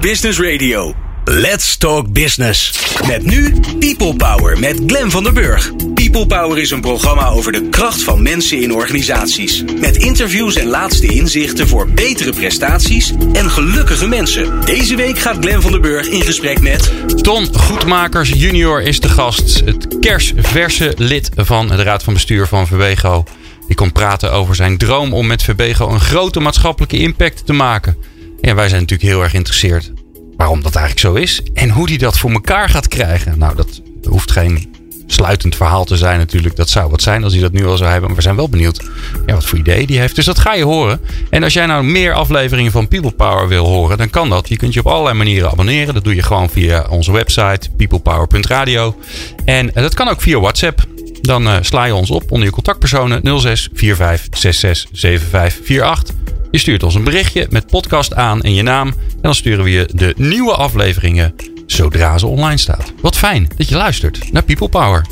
Business Radio. Let's Talk Business. Met nu People Power met Glen van der Burg. People Power is een programma over de kracht van mensen in organisaties. Met interviews en laatste inzichten voor betere prestaties en gelukkige mensen. Deze week gaat Glen van der Burg in gesprek met... Ton Goedmakers junior is de gast. Het kersverse lid van de Raad van Bestuur van Verbego. Die komt praten over zijn droom om met Verbego een grote maatschappelijke impact te maken. Ja, wij zijn natuurlijk heel erg geïnteresseerd waarom dat eigenlijk zo is. En hoe hij dat voor elkaar gaat krijgen. Nou, dat hoeft geen sluitend verhaal te zijn natuurlijk. Dat zou wat zijn als hij dat nu al zou hebben. Maar we zijn wel benieuwd ja, wat voor idee die heeft. Dus dat ga je horen. En als jij nou meer afleveringen van People Power wil horen, dan kan dat. Je kunt je op allerlei manieren abonneren. Dat doe je gewoon via onze website peoplepower.radio. En dat kan ook via WhatsApp. Dan uh, sla je ons op onder je contactpersonen 06 45 66 75 48. Je stuurt ons een berichtje met podcast aan en je naam. En dan sturen we je de nieuwe afleveringen zodra ze online staat. Wat fijn dat je luistert naar People Power.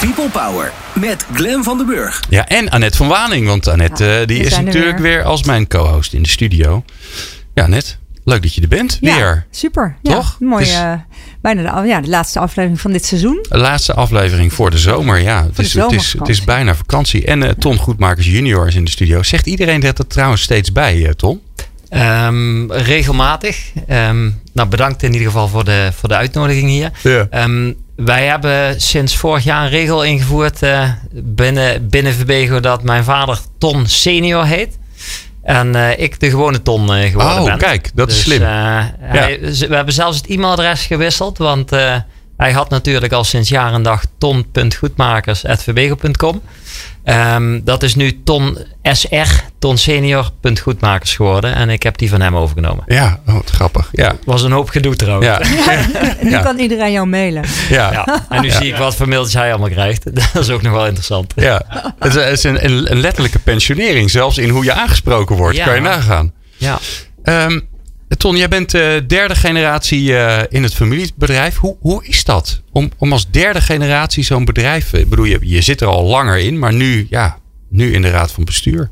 People Power met Glen van den Burg. Ja, en Annette van Waning. Want Annette Ja, eh, die is natuurlijk weer. weer. als mijn co-host in de studio. Ja, Annette, leuk dat je er bent. Ja, Weer. super. Toch? Ja, mooi. Het is- eh, bijna de, ja, de laatste aflevering van dit seizoen. De laatste aflevering voor de zomer. Ja, het, de is, het, is, het is bijna vakantie. En eh, Ton Goedmakers junior is in de studio. Zegt iedereen dat er trouwens steeds bij, eh, Ton? Ehm, regelmatig. Ehm, nou, bedankt in ieder geval voor de, voor de uitnodiging hier. Ja. Ehm, wij hebben sinds vorig jaar een regel ingevoerd eh, binnen, binnen Verbego dat mijn vader Ton senior heet. En eh, ik de gewone Ton eh, geworden Oh, ben. kijk, dat is Dus, slim. eh, hij- we hebben zelfs het e-mailadres gewisseld. Want hij had natuurlijk al sinds jaar en dag ton.goedmakers.verbego.com. Ehm, dat is nu ton sr, tonsenior.goedmakers geworden. En ik heb die van hem overgenomen. Ja, oh, wat grappig. Ja, Was een hoop gedoe trouwens. ja, nu Ja. kan iedereen jou mailen. ja. Ja, en nu zie ik wat voor mailtjes hij allemaal krijgt. Dat is ook nog wel interessant. Ja, het is- een, een, letterlijke pensionering, zelfs in hoe je aangesproken wordt. Ja. Kan je nagaan. Ja. Ehm, Ton, jij bent eh, derde generatie eh, in het familiebedrijf. Hoe, hoe is dat? Om, om als derde generatie zo'n bedrijf. Ik bedoel, je, je zit er al langer in, maar nu, ja, nu in de raad van bestuur.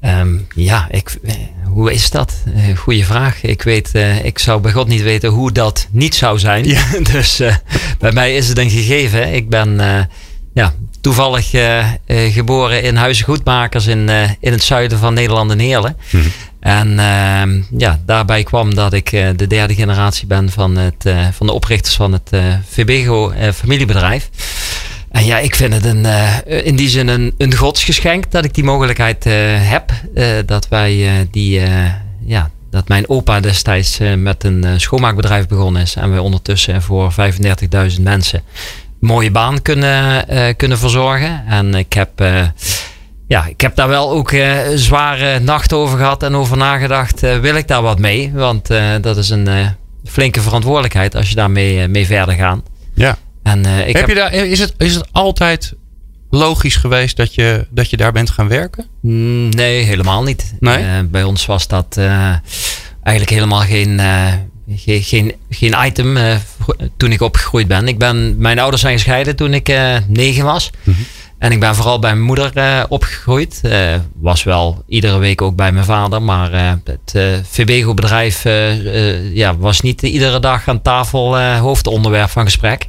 Ehm, ja, ik, eh, hoe is dat? Eh, goeie vraag. Ik weet, eh, ik zou bij God niet weten hoe dat niet zou zijn. Ja. dus eh, bij mij is het een gegeven. Ik ben eh, ja, toevallig eh, eh, geboren in Huizen Goedmakers in, eh, in het zuiden van Nederland en Heerlen. En ehm, ja, daarbij kwam dat ik eh, de derde generatie ben van, het, eh, van de oprichters van het Verbego eh, familiebedrijf. En ja, ik vind het een, in die zin een, een godsgeschenk dat ik die mogelijkheid heb. Dat wij die, ja, dat mijn opa destijds met een schoonmaakbedrijf begonnen is. En we ondertussen voor 35.000 mensen een mooie baan kunnen, kunnen verzorgen. En ik heb, ja, ik heb daar wel ook eh, zware nachten over gehad en over nagedacht. eh, wil ik daar wat mee? Want eh, dat is een flinke verantwoordelijkheid als je daarmee mee verder gaat. Ja. En, ik heb je daar, is, het, is het altijd logisch geweest dat je, dat je daar bent gaan werken? Mm, Nee, helemaal niet. Nee? Bij ons was dat eigenlijk helemaal geen, geen, geen, geen item toen ik opgegroeid ben. ik ben. Mijn ouders zijn gescheiden toen ik negen was. En ik ben vooral bij mijn moeder eh, opgegroeid. Eh, was wel iedere week ook bij mijn vader. Maar eh, het Verbego-bedrijf eh, ja, was niet iedere dag aan tafel hoofdonderwerp van gesprek.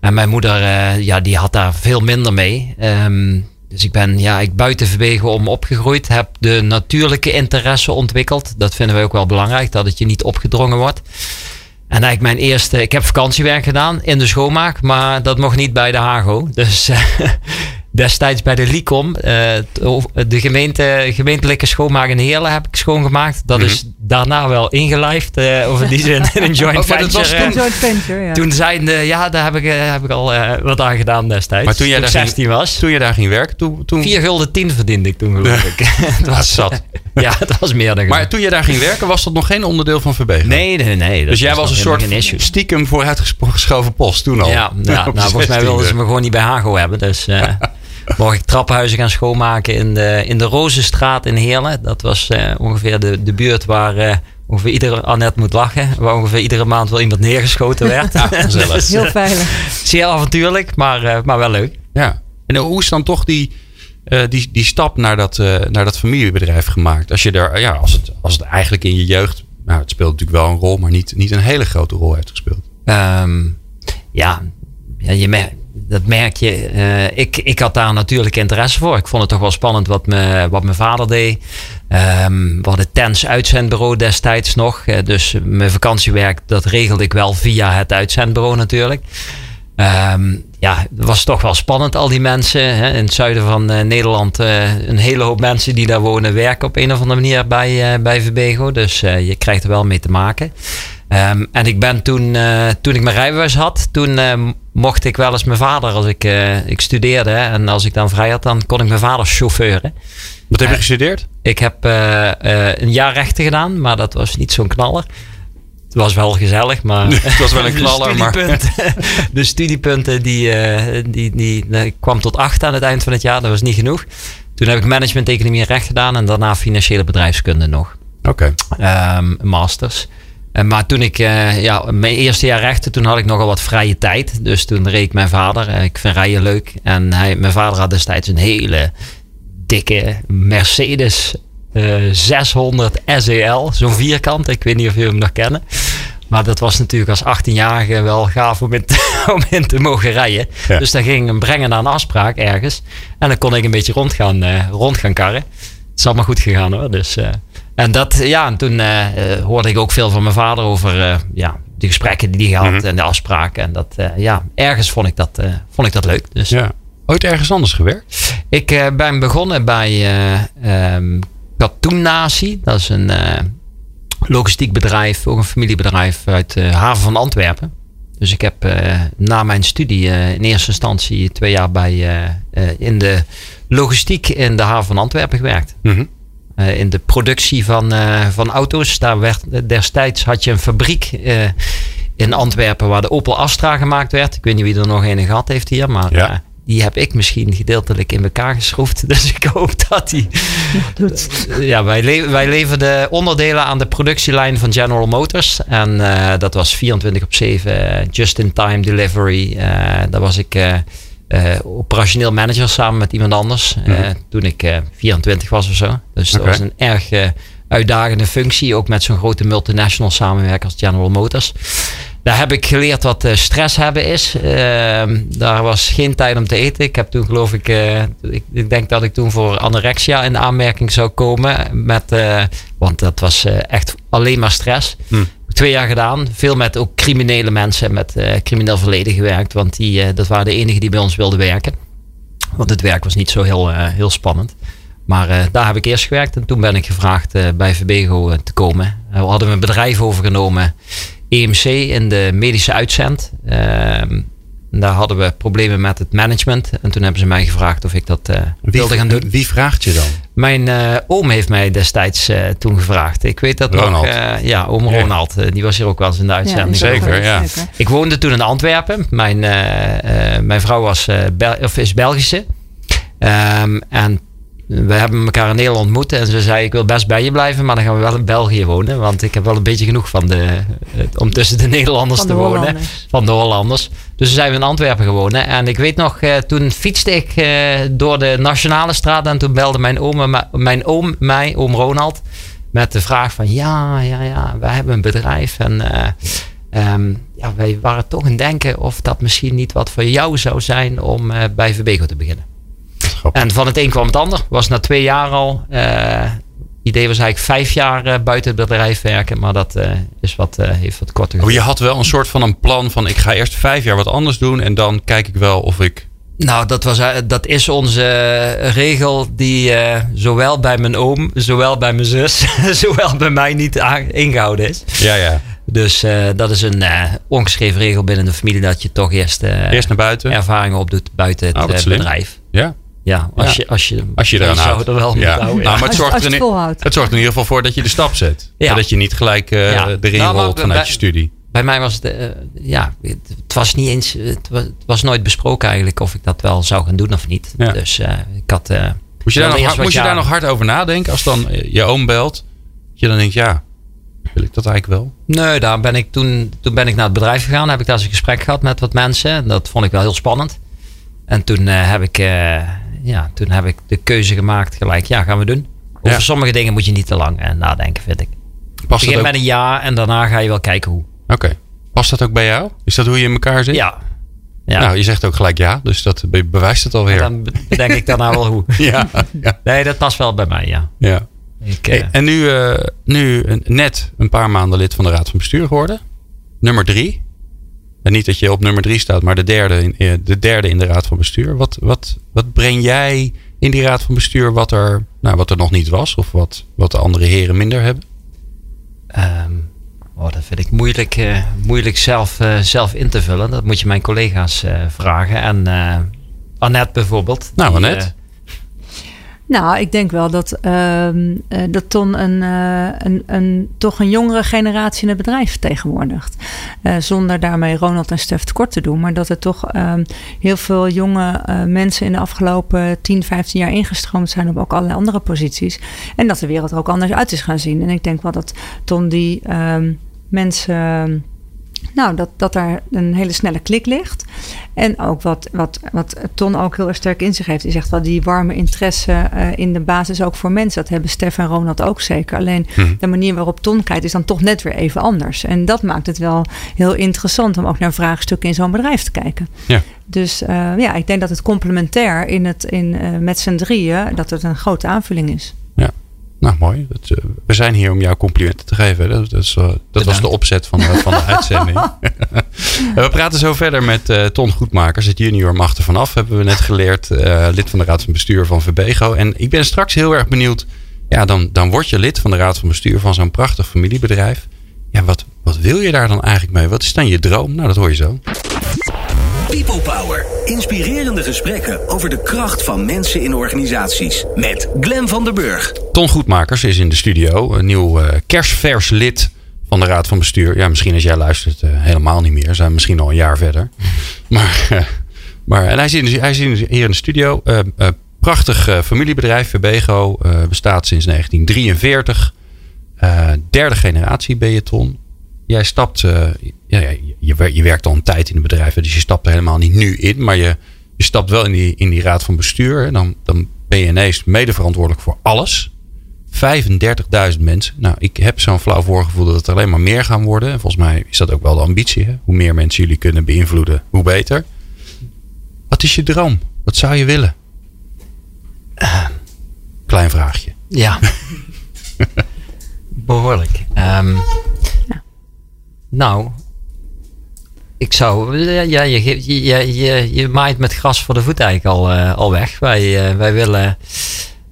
En mijn moeder, ja, die had daar veel minder mee. Ehm, dus ik ben ja, ik buiten Verbego om opgegroeid. Heb de natuurlijke interesse ontwikkeld. Dat vinden wij ook wel belangrijk. Dat het je niet opgedrongen wordt. En eigenlijk mijn eerste... Ik heb vakantiewerk gedaan in de schoonmaak. Maar dat mocht niet bij de Hago. Dus destijds bij de Licom. eh, over- de gemeente, gemeentelijke schoonmaak in Heerlen heb ik schoongemaakt. Dat is daarna wel ingelijfd. eh of in die zin in een joint Oh, venture. was eh. toen- Joint venture, ja. Toen zijn ja, daar heb ik, eh, heb ik al eh, wat aan gedaan destijds. Maar toen jij daar ging- 16 was. Toen je daar ging werken, toen... toen 4 gulden 10 verdiende ik toen geloof ik. het was zat. ja, het was meer dan Maar genoeg. toen je daar ging werken, was dat nog geen onderdeel van Verbego? Nee, nee, nee. dat Dus jij was een soort stiekem vooruitgeschoven post toen al? Ja, nou, volgens mij 16e. wilden ze me gewoon niet bij Hago hebben. Dus eh mocht ik trappenhuizen gaan schoonmaken in de, in de Rozenstraat in Heerlen. Dat was eh, ongeveer de, de buurt waar eh, ongeveer iedere, Annette moet lachen, waar ongeveer iedere maand wel iemand neergeschoten werd. gezellig. Dus, Heel veilig. zeer avontuurlijk, maar, eh, maar wel leuk. Ja. En hoe is dan toch die, eh, die, die stap naar dat, eh, naar dat familiebedrijf gemaakt? Als, je daar, ja, als, het, als het eigenlijk in je jeugd nou, het speelt natuurlijk wel een rol, maar niet, niet een hele grote rol heeft gespeeld. Ehm, ja, ja je mer- dat merk je. Eh, ik, ik had daar natuurlijk interesse voor. Ik vond het toch wel spannend wat, me, wat mijn vader deed. Ehm, we hadden Tens uitzendbureau destijds nog. Eh, dus mijn vakantiewerk, dat regelde ik wel via het uitzendbureau natuurlijk. Ehm, ja, het was toch wel spannend, al die mensen. Hè. In het zuiden van eh, Nederland, een hele hoop mensen die daar wonen, werken op een of andere manier bij, bij Verbego. Dus je krijgt er wel mee te maken. Ehm, en ik ben toen, toen ik mijn rijbewijs had, toen mocht ik wel eens mijn vader, als ik, eh, ik studeerde en als ik dan vrij had, dan kon ik mijn vader chauffeuren. Wat heb je Eh, gestudeerd? Ik heb eh, een jaar rechten gedaan, maar dat was niet zo'n knaller. Het was wel gezellig, maar... Het was wel een de knaller, maar... studiepunten, de studiepunten die, die, die, die- ik kwam tot acht aan het eind van het jaar. Dat was niet genoeg. Toen heb ik management, economie en recht gedaan. En daarna financiële bedrijfskunde nog. Oké. Ehm, masters. En maar toen ik, eh, ja, mijn eerste jaar rechten, toen had ik nogal wat vrije tijd. Dus toen reed ik mijn vader. Eh, ik vind rijden leuk. En hij, mijn vader had destijds een hele dikke Mercedes eh 600 SEL. Zo'n vierkant. Ik weet niet of jullie hem nog kennen. Maar dat was natuurlijk als 18-jarige wel gaaf om in, te, om in te mogen rijden. Ja. Dus dan ging ik hem brengen naar een afspraak ergens. En dan kon ik een beetje rond gaan, eh, rond gaan karren. Het is allemaal goed gegaan hoor. Dus, eh, en dat, ja, en toen eh, eh, hoorde ik ook veel van mijn vader over eh, ja, de gesprekken die hij had Mhm. en de afspraken. En dat, ja, ergens vond ik dat, vond ik dat leuk. Dus Ja. Ooit ergens anders gewerkt? ik ben begonnen bij eh ehm Katoen Natie. Dat is een logistiek bedrijf, ook een familiebedrijf uit de haven van Antwerpen. Dus ik heb na mijn studie in eerste instantie twee jaar bij, in de logistiek in de haven van Antwerpen gewerkt. Mhm. Eh, in de productie van, eh, van auto's. Daar werd, destijds had je een fabriek eh, in Antwerpen waar de Opel Astra gemaakt werd. Ik weet niet wie er nog een gehad heeft hier, maar Ja. die heb ik misschien gedeeltelijk in elkaar geschroefd. Dus ik hoop dat die. Doet. Ja, wij, le wij leverden onderdelen aan de productielijn van General Motors. En eh, dat was 24 op 7 eh, just-in-time delivery. Eh, daar was ik eh, eh, operationeel manager samen met iemand anders. eh, Mhm. toen ik eh, 24 was of zo. Dus dat was een erg eh, uitdagende functie. Ook met zo'n grote multinational samenwerker als General Motors. Daar heb ik geleerd wat eh, stress hebben is. Ehm, daar was geen tijd om te eten. Ik heb toen geloof ik, eh, ik, ik denk dat ik toen voor anorexia in aanmerking zou komen. Met, eh, want dat was eh, echt alleen maar stress. Hm. Twee jaar gedaan. Veel met ook criminele mensen met eh, crimineel verleden gewerkt. Want die, eh, dat waren de enigen die bij ons wilden werken. Want het werk was niet zo heel, eh, heel spannend. Maar daar heb ik eerst gewerkt. En toen ben ik gevraagd bij Verbego te komen. We hadden een bedrijf overgenomen. EMC in de medische uitzend. Ehm, daar hadden we problemen met het management. En toen hebben ze mij gevraagd of ik dat wilde gaan doen. Wie vraagt je dan? Mijn eh, oom heeft mij destijds eh, toen gevraagd. Ik weet dat Ronald. nog. eh, ja, oom. Ronald. die was hier ook wel eens in de uitzending. Zeker, ja. zeker. Ik woonde toen in Antwerpen. Mijn, mijn vrouw was, eh, Bel- of is Belgische. Ehm, en we hebben elkaar in Nederland ontmoet. En ze zei, ik wil best bij je blijven. Maar dan gaan we wel in België wonen. Want ik heb wel een beetje genoeg van de, eh, om tussen de Nederlanders de te wonen. Hollanders. Van de Hollanders. Dus zijn we in Antwerpen gewonnen. En ik weet nog, eh, toen fietste ik eh, door de Nationale Straat. En toen belde mijn oom, mijn oom mij, oom Ronald. Met de vraag van, ja, ja, ja, wij hebben een bedrijf. En eh, ehm, ja, wij waren toch in denken of dat misschien niet wat voor jou zou zijn om bij Verbego te beginnen. Grappig. En van het een kwam het ander. Was na twee jaar al. eh idee was eigenlijk vijf jaar eh, buiten het bedrijf werken. Maar dat eh, is wat, heeft wat korter Oh, je had wel een soort van een plan van ik ga eerst vijf jaar wat anders doen en dan kijk ik wel of ik... Nou, dat, was, dat is onze regel die zowel bij mijn oom, zowel bij mijn zus, zowel bij mij niet ingehouden is. Ja, ja. Dus dat is een ongeschreven regel binnen de familie dat je toch eerst, Eerst naar buiten. ervaringen opdoet buiten het Oh, slim. bedrijf. Ja, Ja, als, Ja. Je, als je, als je eraan houdt. er wel ja. houden. Nou, maar het zorgt, als er in, het zorgt in ieder geval voor dat je de stap zet. Ja. En dat je niet gelijk eh, Ja. erin Nou, rolt vanuit bij- je studie. Bij mij was het, eh, ja, het, het was niet eens, het was, het was nooit besproken eigenlijk of ik dat wel zou gaan doen of niet. Ja. Dus eh, ik had. eh, Moest je, daar nog, hard- moest je daar nog hard over nadenken als dan je oom belt? Dat je dan denkt, ja, wil ik dat eigenlijk wel? Nee, daar ben ik toen, toen ben ik naar het bedrijf gegaan. Heb ik daar eens een gesprek gehad met wat mensen. En dat vond ik wel heel spannend. En toen eh, heb ik, eh, ja, toen heb ik de keuze gemaakt gelijk. Ja, gaan we doen. Over Ja. sommige dingen moet je niet te lang eh, nadenken, vind ik. Past Begin met een ja en daarna ga je wel kijken hoe. Oké. Past dat ook bij jou? Is dat hoe je in elkaar zit? Ja. ja. Nou, je zegt ook gelijk ja, dus dat be- bewijst het alweer. Dan be- bedenk ik daarna wel hoe. Ja, ja, Nee, dat past wel bij mij, ja. ja. Ik, Hey, eh, en nu, eh, nu net een paar maanden lid van de Raad van Bestuur geworden. Nummer drie. En niet dat je op nummer drie staat, maar de derde in, eh, de, derde in de Raad van Bestuur. Wat, wat, wat breng jij in die Raad van Bestuur wat er, nou, wat er nog niet was? Of wat, wat de andere heren minder hebben? ehm, oh, dat vind ik moeilijk, eh, moeilijk zelf, eh, zelf in te vullen. Dat moet je mijn collega's vragen. En Annette bijvoorbeeld. Nou, die, Annette. Nou, ik denk wel dat, ehm, eh, dat Ton een, eh, een, een, toch een jongere generatie in het bedrijf vertegenwoordigt. Eh, zonder daarmee Ronald en Stef tekort te doen. Maar dat er toch ehm, heel veel jonge mensen in de afgelopen 10, 15 jaar ingestroomd zijn op ook allerlei andere posities. En dat de wereld er ook anders uit is gaan zien. En ik denk wel dat Ton die ehm, mensen. Nou, dat, dat daar een hele snelle klik ligt. En ook wat, wat, wat Ton ook heel erg sterk in zich heeft. Die zegt wel die warme interesse eh, in de basis ook voor mensen. Dat hebben Stef en Ronald ook zeker. Alleen Mhm. de manier waarop Ton kijkt is dan toch net weer even anders. En dat maakt het wel heel interessant om ook naar vraagstukken in zo'n bedrijf te kijken. Ja. Dus eh, ja, ik denk dat het complementair in het, in, eh, met z'n drieën, dat het een grote aanvulling is. Nou, mooi. Dat, eh, we zijn hier om jou complimenten te geven. Dat, dat, is, eh, dat was de opzet van de, van de uitzending. En we praten zo verder met eh, Ton Goedmakers, het junior macht er vanaf, hebben we net geleerd. eh, lid van de Raad van Bestuur van Verbego. En ik ben straks heel erg benieuwd. Ja, dan, dan word je lid van de Raad van Bestuur van zo'n prachtig familiebedrijf. Ja, wat, wat wil je daar dan eigenlijk mee? Wat is dan je droom? Nou, dat hoor je zo. People Power. Inspirerende gesprekken over de kracht van mensen in organisaties. Met Glen van der Burg. Ton Goedmakers is in de studio. Een nieuw eh, kerstvers lid van de Raad van Bestuur. Ja, misschien als jij luistert eh, helemaal niet meer. Zijn we misschien al een jaar verder. Maar, eh, maar en hij, zit, hij zit hier in de studio. Eh, eh, prachtig familiebedrijf, Verbego. eh, bestaat sinds 1943. Eh, derde generatie ben je, Ton. Jij stapt... eh, ja, ja, je, je werkt al een tijd in het bedrijf. hè, Dus je stapt er helemaal niet nu in. Maar je, je stapt wel in die, in die Raad van Bestuur. hè. Dan, dan ben je ineens mede verantwoordelijk voor alles. 35.000 mensen. Nou, ik heb zo'n flauw voorgevoel dat het alleen maar meer gaan worden. En volgens mij is dat ook wel de ambitie. Hè? Hoe meer mensen jullie kunnen beïnvloeden, hoe beter. Wat is je droom? Wat zou je willen? Klein vraagje. Ja. Behoorlijk. Ehm, Nou, ik zou. Ja, je, je, je, je, maait met gras voor de voet eigenlijk al, eh, al weg. Wij, eh, wij willen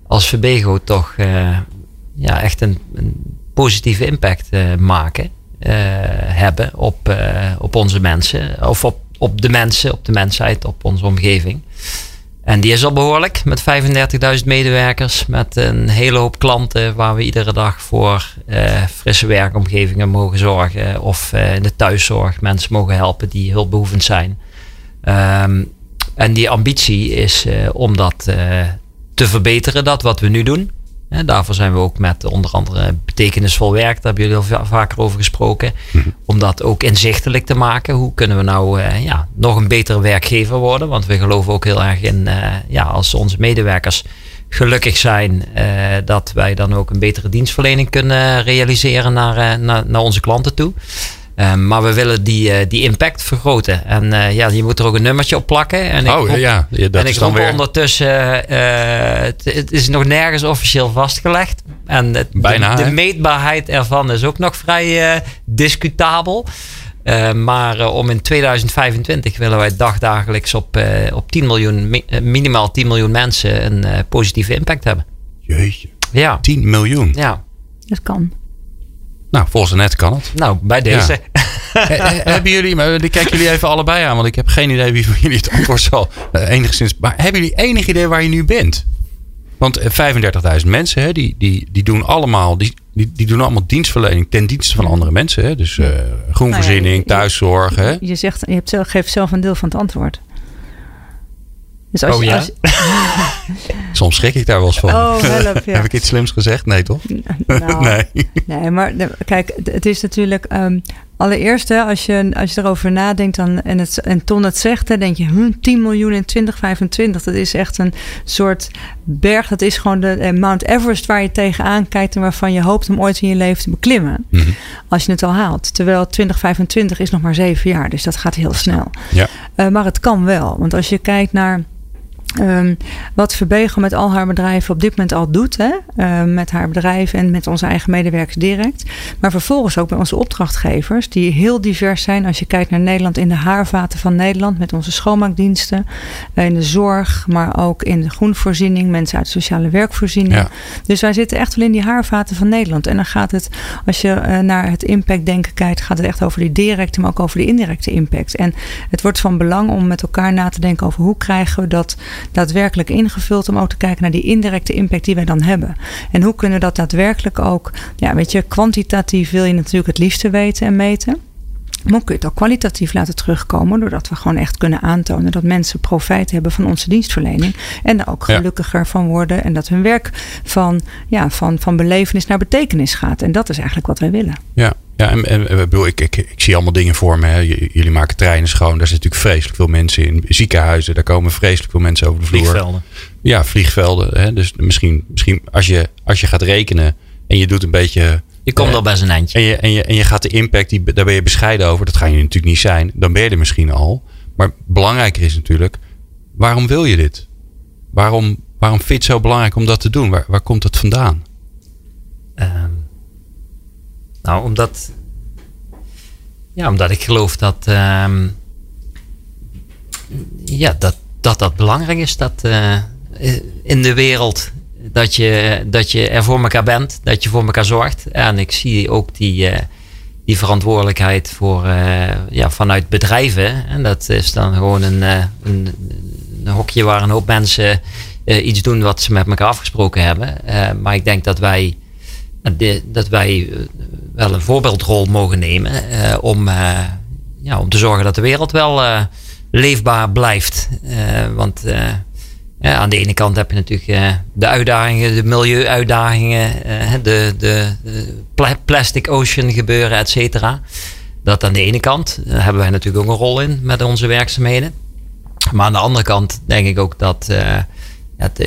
als Verbego toch eh, ja, echt een, een positieve impact maken. hebben op, op onze mensen. Of op, op de mensen, op de mensheid, op onze omgeving. En die is al behoorlijk met 35.000 medewerkers, met een hele hoop klanten waar we iedere dag voor eh, frisse werkomgevingen mogen zorgen of eh, in de thuiszorg mensen mogen helpen die hulpbehoevend zijn. Ehm, en die ambitie is eh, om dat te verbeteren, dat wat we nu doen. Hè, daarvoor zijn we ook met onder andere betekenisvol werk, daar hebben jullie al va- vaker over gesproken. Om dat ook inzichtelijk te maken. Hoe kunnen we nou eh, ja, nog een betere werkgever worden? Want we geloven ook heel erg in, eh, ja, als onze medewerkers gelukkig zijn, eh, dat wij dan ook een betere dienstverlening kunnen realiseren naar, naar, naar onze klanten toe. Eh, maar we willen die, eh, die impact vergroten. En eh, ja, je moet er ook een nummertje op plakken. En ik oh roep- ja, ja, dat en is ik dan roep weer... ondertussen, eh, het, het is nog nergens officieel vastgelegd. En het, Bijna, de, de meetbaarheid ervan is ook nog vrij eh, discutabel. Eh, maar om in 2025 willen wij dagdagelijks op, eh, op 10 miljoen, mi- minimaal 10 miljoen mensen een eh, positieve impact hebben. Jeetje, Ja, 10 miljoen. ja. Dat kan. Nou, volgens net kan het. nou bij deze. Eh, eh, hebben jullie, maar ik kijk jullie even allebei aan, want ik heb geen idee wie van jullie het antwoord zal eh, enigszins. Maar hebben jullie enig idee waar je nu bent? Want eh, 35.000 mensen, hè, die, die, die, doen allemaal, die, die, die doen allemaal dienstverlening ten dienste van andere mensen. Hè? Dus eh groenvoorziening, Nou thuiszorg. Hè? Je, zegt, je hebt zelf, geeft zelf een deel van het antwoord. Dus als Oh je, ja? als- Soms schrik ik daar wel eens van. Oh, help, ja. Heb ik iets slims gezegd? Nee, toch? nou, nee. Nee, maar kijk, het- is natuurlijk. ehm, allereerst, hè, als, je, als je erover nadenkt dan, en, het, en Ton het zegt, dan denk je hm, 10 miljoen in 2025. Dat is echt een soort berg. Dat is gewoon de eh, Mount Everest waar je tegenaan kijkt en waarvan je hoopt om ooit in je leven te beklimmen. Mhm. Als je het al haalt. Terwijl 2025 is nog maar zeven jaar, dus dat gaat heel snel. Ja. Uh, maar het kan wel. Want als je kijkt naar Um, wat Verbego met al haar bedrijven op dit moment al doet. Hè? Uh, met haar bedrijf en met onze eigen medewerkers direct. Maar vervolgens ook bij onze opdrachtgevers. Die heel divers zijn. Als je kijkt naar Nederland in de haarvaten van Nederland. Met onze schoonmaakdiensten. Uh, in de zorg. Maar ook in de groenvoorziening. Mensen uit de sociale werkvoorziening. Ja. Dus wij zitten echt wel in die haarvaten van Nederland. En dan gaat het. Als je uh, naar het impact denken kijkt. Gaat het echt over die directe. Maar ook over de indirecte impact. En het wordt van belang om met elkaar na te denken over hoe krijgen we dat daadwerkelijk ingevuld om ook te kijken naar die indirecte impact die wij dan hebben. En hoe kunnen we dat daadwerkelijk ook, ja, weet je, kwantitatief wil je natuurlijk het liefste weten en meten. Maar kun je het ook kwalitatief laten terugkomen, doordat we gewoon echt kunnen aantonen dat mensen profijt hebben van onze dienstverlening. En daar ook gelukkiger ja. van worden. En dat hun werk van, ja, van, van belevenis naar betekenis gaat. En dat is eigenlijk wat wij willen. Ja, ja, en, en bedoel, ik, ik, ik zie allemaal dingen voor me. Hè. Jullie maken treinen schoon. Daar zitten natuurlijk vreselijk veel mensen in. Ziekenhuizen, daar komen vreselijk veel mensen over de vloer. Vliegvelden. Ja, vliegvelden. Hè. Dus misschien, misschien als, je, als je gaat rekenen en je doet een beetje. Je komt al bij zijn eindje. En je, en, je, en je gaat de impact, die, daar ben je bescheiden over. Dat ga je natuurlijk niet zijn. Dan ben je er misschien al. Maar belangrijker is natuurlijk, waarom wil je dit? Waarom, waarom vind je het zo belangrijk om dat te doen? Waar, waar komt het vandaan? Um. Nou, omdat. Ja, omdat ik geloof dat. Uh, ja, dat, dat dat belangrijk is. Dat uh, in de wereld. Dat je, dat je er voor elkaar bent. Dat je voor elkaar zorgt. En ik zie ook die, uh, die verantwoordelijkheid voor, ja, vanuit bedrijven. En dat is dan gewoon een, een, een hokje waar een hoop mensen iets doen wat ze met elkaar afgesproken hebben. maar ik denk dat wij. Dat wij wel een voorbeeldrol mogen nemen uh, om, uh, ja, om te zorgen dat de wereld wel uh, leefbaar blijft. want aan de ene kant heb je natuurlijk de uitdagingen, de milieuuitdagingen, de, de, plastic ocean gebeuren, et cetera. Dat aan de ene kant hebben wij natuurlijk ook een rol in met onze werkzaamheden. Maar aan de andere kant denk ik ook dat ja,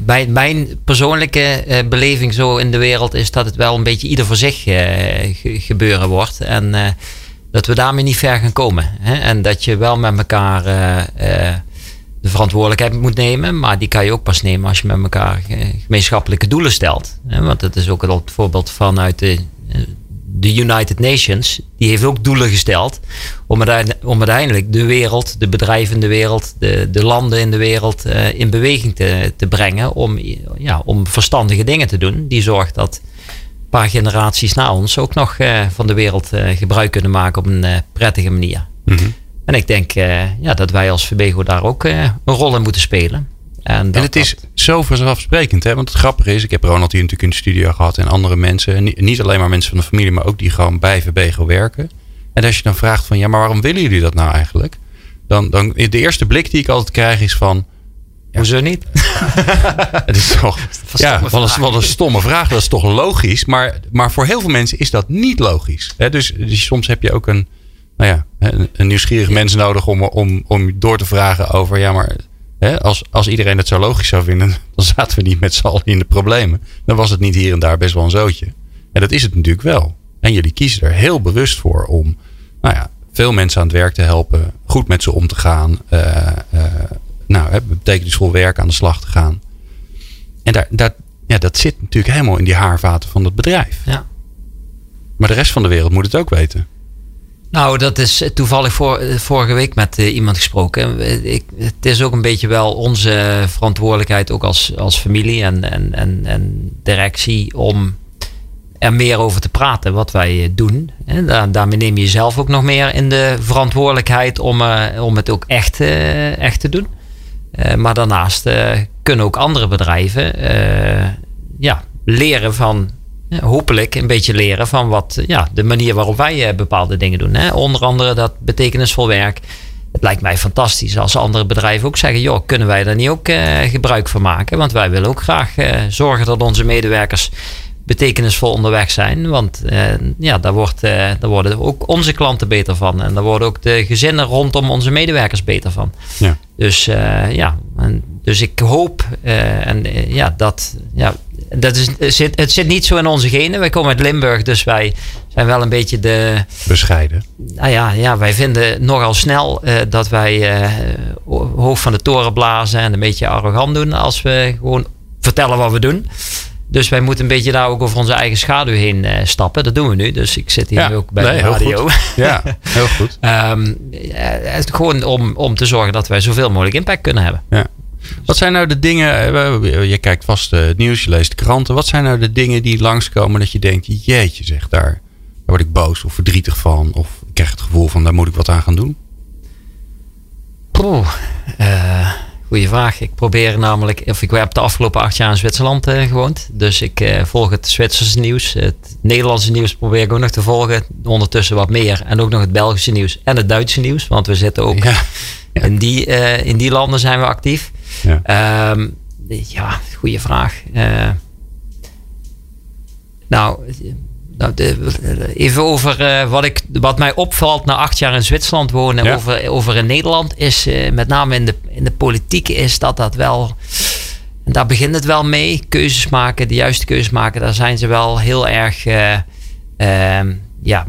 bij mijn persoonlijke uh, beleving zo in de wereld is dat het wel een beetje ieder voor zich uh, gebeuren wordt. En dat we daarmee niet ver gaan komen. Hè? En dat je wel met elkaar de verantwoordelijkheid moet nemen. Maar die kan je ook pas nemen als je met elkaar gemeenschappelijke doelen stelt. Hè? Want dat is ook het voorbeeld vanuit de de United Nations, die heeft ook doelen gesteld om, om uiteindelijk de wereld, de bedrijven in de wereld, de, de landen in de wereld uh, in beweging te, te brengen om, ja, om verstandige dingen te doen. Die zorgt dat een paar generaties na ons ook nog uh, van de wereld uh, gebruik kunnen maken op een prettige manier. Mm -hmm. En ik denk ja, dat wij als Verbego daar ook een rol in moeten spelen. En, en het is zo vanzelfsprekend, hè? Want het grappige is, ik heb Ronald hier natuurlijk in de studio gehad en andere mensen. En niet alleen maar mensen van de familie, maar ook die gewoon bij Verbego werken. En als je dan vraagt van, ja, maar waarom willen jullie dat nou eigenlijk? Dan, dan de eerste blik die ik altijd krijg is van... Ja, Hoezo niet? het is toch... ja, wat een, wat een stomme vraag. Dat is toch logisch. Maar, maar voor heel veel mensen is dat niet logisch. Hè? Dus, dus soms heb je ook een, nou ja, een, een nieuwsgierig mens nodig om, om, om door te vragen over... Ja, maar Hè, als, als iedereen het zo logisch zou vinden, dan zaten we niet met z'n allen in de problemen. Dan was het niet hier en daar best wel een zootje. En dat is het natuurlijk wel. En jullie kiezen er heel bewust voor om nou ja, veel mensen aan het werk te helpen, goed met ze om te gaan, uh, uh, nou, betekenisvol werk aan de slag te gaan. En daar, daar, ja, dat zit natuurlijk helemaal in die haarvaten van het bedrijf. Ja. Maar de rest van de wereld moet het ook weten. Nou, dat is toevallig voor, vorige week met uh, iemand gesproken. Ik, het is ook een beetje wel onze verantwoordelijkheid, ook als, als familie en, en, en, en directie, om er meer over te praten wat wij doen. En daar, daarmee neem je jezelf ook nog meer in de verantwoordelijkheid om, om het ook echt, echt te doen. maar daarnaast kunnen ook andere bedrijven ja, leren van hopelijk een beetje leren van wat, ja, de manier waarop wij bepaalde dingen doen. Hè. Onder andere dat betekenisvol werk. Het lijkt mij fantastisch als andere bedrijven ook zeggen: joh, kunnen wij daar niet ook uh, gebruik van maken? Want wij willen ook graag uh, zorgen dat onze medewerkers betekenisvol onderweg zijn. Want uh, ja, daar, wordt, daar worden ook onze klanten beter van. En daar worden ook de gezinnen rondom onze medewerkers beter van. Ja. Dus ja, en, dus ik hoop en ja, dat, ja, dat is, het, zit, het zit niet zo in onze genen. Wij komen uit Limburg, dus wij zijn wel een beetje de. Bescheiden. Nou ja, ja wij vinden nogal snel uh, dat wij uh, hoog van de toren blazen en een beetje arrogant doen als we gewoon vertellen wat we doen. Dus wij moeten een beetje daar ook over onze eigen schaduw heen uh, stappen. Dat doen we nu. Dus ik zit hier ja, ook bij nee, de radio. Heel ja, heel goed. um, gewoon om, om te zorgen dat wij zoveel mogelijk impact kunnen hebben. Ja. Wat zijn nou de dingen, je kijkt vast het nieuws, je leest de kranten. Wat zijn nou de dingen die langskomen dat je denkt, jeetje zeg, daar, daar word ik boos of verdrietig van. Of ik krijg het gevoel van, daar moet ik wat aan gaan doen? Oeh, uh, goeie vraag. Ik probeer namelijk, of ik heb de afgelopen acht jaar in Zwitserland uh, gewoond. Dus ik uh, volg het Zwitserse nieuws. Het Nederlandse nieuws probeer ik ook nog te volgen. Ondertussen wat meer. En ook nog het Belgische nieuws en het Duitse nieuws. Want we zitten ook. Ja. In, die, in die landen zijn we actief. Ja, um, ja goede vraag. Uh, nou, nou de, even over uh, wat, ik, wat mij opvalt na acht jaar in Zwitserland wonen. Ja. Over, over in Nederland is uh, met name in de, in de politiek is dat dat wel. En daar begint het wel mee. Keuzes maken, de juiste keuzes maken. Daar zijn ze wel heel erg ja,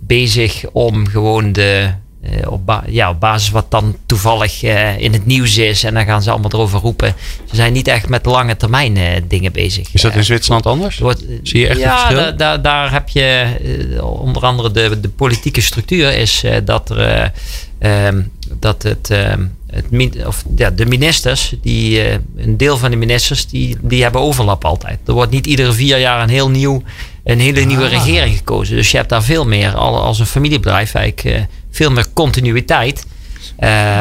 bezig om gewoon de, uh, op, ba ja, op basis wat dan toevallig uh, in het nieuws is. En dan gaan ze allemaal erover roepen. Ze zijn niet echt met lange termijn uh, dingen bezig. Is dat in Zwitserland anders? Wordt, Zie je echt ja, een verschil? Da daar heb je onder andere de, de politieke structuur is dat er um, dat het, um, het of, ja, de ministers, die, een deel van de ministers, die, die hebben overlap altijd. Er wordt niet iedere vier jaar een heel nieuw een hele nieuwe ah. regering gekozen. Dus je hebt daar veel meer, als een familiebedrijf, eigenlijk veel meer continuïteit.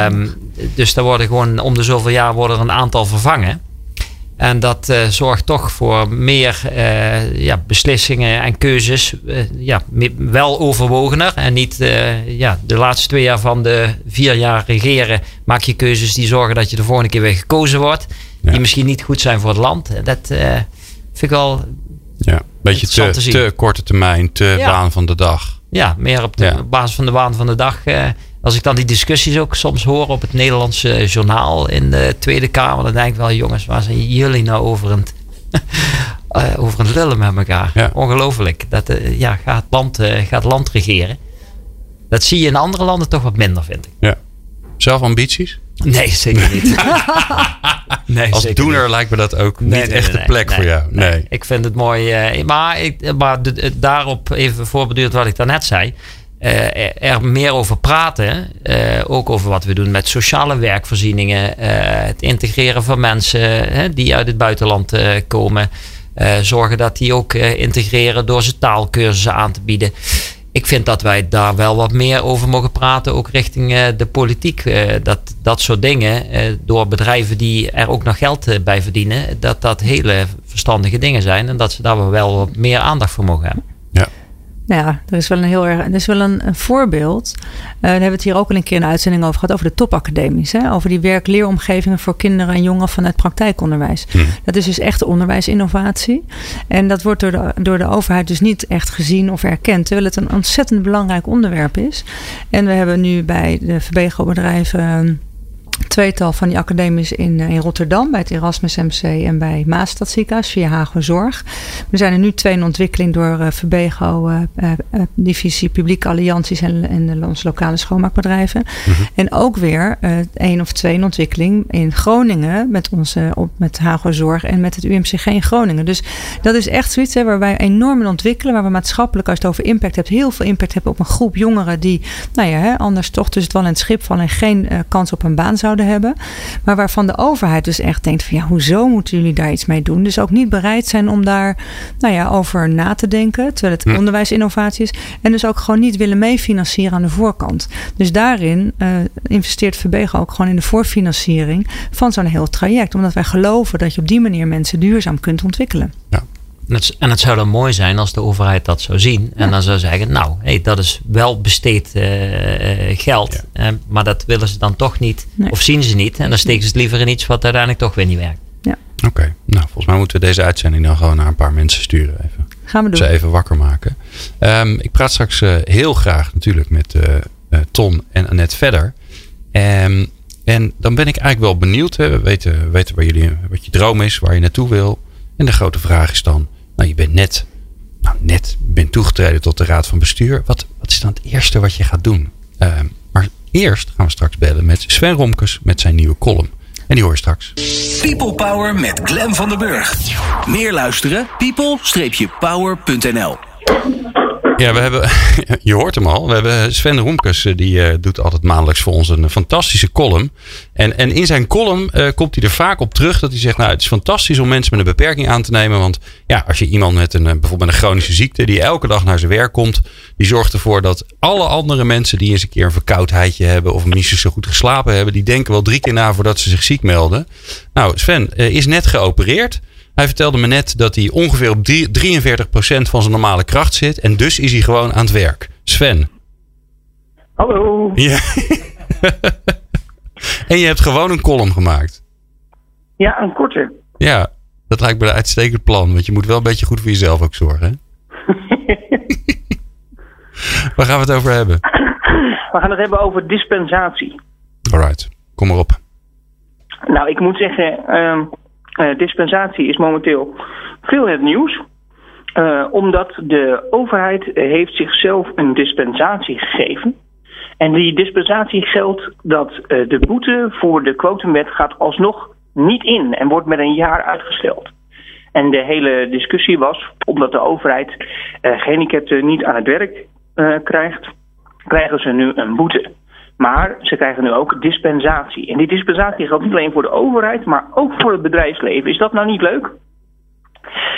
Um, dus daar worden gewoon om de zoveel jaar worden er een aantal vervangen. En dat uh, zorgt toch voor meer uh, ja, beslissingen en keuzes. Uh, ja, wel overwogener. En niet ja, de laatste twee jaar van de vier jaar regeren. Maak je keuzes die zorgen dat je de volgende keer weer gekozen wordt. Ja. Die misschien niet goed zijn voor het land. Dat vind ik wel. Ja, beetje te, te, te, korte termijn, te ja. baan van de dag. Ja, meer op de ja. basis van de waan van de dag. Uh, als ik dan die discussies ook soms hoor op het Nederlandse journaal in de Tweede Kamer, dan denk ik wel, jongens, waar zijn jullie nou over een, uh, over een lullen met elkaar? Ja. Ongelooflijk. Dat uh, ja, gaat, land, gaat land regeren. Dat zie je in andere landen toch wat minder, vind ik. Ja. Zelf ambities? Nee, zeker niet. nee, Als zeker doener niet. lijkt me dat ook nee, niet nee, echt de plek voor jou. Nee. Ik vind het mooi. Uh, maar ik, maar de, daarop even voorbeduurd wat ik daarnet zei. Uh, er meer over praten. Uh, ook over wat we doen met sociale werkvoorzieningen. het integreren van mensen die uit het buitenland komen. zorgen dat die ook integreren door ze taalkursussen aan te bieden ik vind dat wij daar wel wat meer over mogen praten, ook richting uh, de politiek. Uh, dat dat soort dingen, uh, door bedrijven die er ook nog geld bij verdienen, dat dat hele verstandige dingen zijn en dat ze daar wel wat meer aandacht voor mogen hebben. Nou ja, er is wel een heel erg. Er is wel een, een voorbeeld. Uh, daar hebben we het hier ook al een keer een uitzending over gehad. Over de topacademies. Hè? Over die werkleeromgevingen voor kinderen en jongeren vanuit praktijkonderwijs. Hmm. Dat is dus echt onderwijsinnovatie. En dat wordt door de, door de overheid dus niet echt gezien of erkend. Terwijl het een ontzettend belangrijk onderwerp is. En we hebben nu bij de VBGO-bedrijven tweetal van die academies in, in Rotterdam, bij het Erasmus MC en bij Maastad ziekenhuis via Hago Zorg. Er zijn er nu twee in ontwikkeling door uh, Verbego, uh, uh, divisie publieke allianties en, en onze lokale schoonmaakbedrijven. Mhm. En ook weer één of twee in ontwikkeling in Groningen met onze op, met Hago Zorg en met het UMCG in Groningen. Dus dat is echt zoiets hè, waar wij enorm in ontwikkelen, waar we maatschappelijk als je het over impact hebt, heel veel impact hebben op een groep jongeren die, nou ja, hè, anders toch tussen het wel en het schip vallen en geen kans op een baan zouden hebben. Maar waarvan de overheid dus echt denkt van ja, hoezo moeten jullie daar iets mee doen? Dus ook niet bereid zijn om daar nou ja, over na te denken. Terwijl het Hm. onderwijsinnovatie is. En dus ook gewoon niet willen meefinancieren aan de voorkant. Dus daarin uh, investeert Verbego ook gewoon in de voorfinanciering van zo'n heel traject. Omdat wij geloven dat je op die manier mensen duurzaam kunt ontwikkelen. Ja. En het, en het zou dan mooi zijn als de overheid dat zou zien. En Ja. dan zou zeggen, nou, hey, dat is wel besteed eh, eh, geld. Eh, maar dat willen ze dan toch niet. Nee. Of zien ze niet. En dan steken ze het liever in iets wat uiteindelijk toch weer niet werkt. Oké, nou volgens mij moeten we deze uitzending dan gewoon naar een paar mensen sturen. Even. Gaan we doen. Ze even wakker maken. Ehm, ik praat straks uh, heel graag natuurlijk met uh, uh, Ton en Annette verder. Um, en dan ben ik eigenlijk wel benieuwd. Hè. We weten, weten waar jullie, wat je droom is, waar je naartoe wil. En de grote vraag is dan, nou je bent net, nou net bent toegetreden tot de raad van bestuur. Wat, wat is dan het eerste wat je gaat doen? Ehm, maar eerst gaan we straks bellen met Sven Romkes met zijn nieuwe column. En die hoor je straks. People Power met Glen van der Burg. Meer luisteren? people-power.nl ja, we hebben, je hoort hem al. We hebben Sven Romkes, eh, die uh, doet altijd maandelijks voor ons een fantastische column. En, en in zijn column uh, komt hij er vaak op terug dat hij zegt: Nou, het is fantastisch om mensen met een beperking aan te nemen. Want ja, als je iemand met een, bijvoorbeeld een chronische ziekte, die elke dag naar zijn werk komt, die zorgt ervoor dat alle andere mensen die eens een keer een verkoudheidje hebben of niet zo goed geslapen hebben, die denken wel drie keer na voordat ze zich ziek melden. Nou, Sven is net geopereerd. Hij vertelde me net dat hij ongeveer op 43% van zijn normale kracht zit. En dus is hij gewoon aan het werk. Sven. Hallo. Ja. en je hebt gewoon een column gemaakt. Ja, een korte. Ja, dat lijkt me een uitstekend plan. Want je moet wel een beetje goed voor jezelf ook zorgen. Hè? Waar gaan we het over hebben? We gaan het hebben over dispensatie. Alright, kom maar op. Nou, ik moet zeggen, um, uh, dispensatie is momenteel veel het nieuws. Uh, omdat de overheid heeft zichzelf een dispensatie gegeven. En die dispensatie geldt dat uh, de boete voor de quotumwet gaat alsnog niet in en wordt met een jaar uitgesteld. En de hele discussie was, omdat de overheid gehandicapten niet aan het werk krijgt, krijgen ze nu een boete. Maar ze krijgen nu ook dispensatie. En die dispensatie geldt niet alleen voor de overheid, maar ook voor het bedrijfsleven. Is dat nou niet leuk?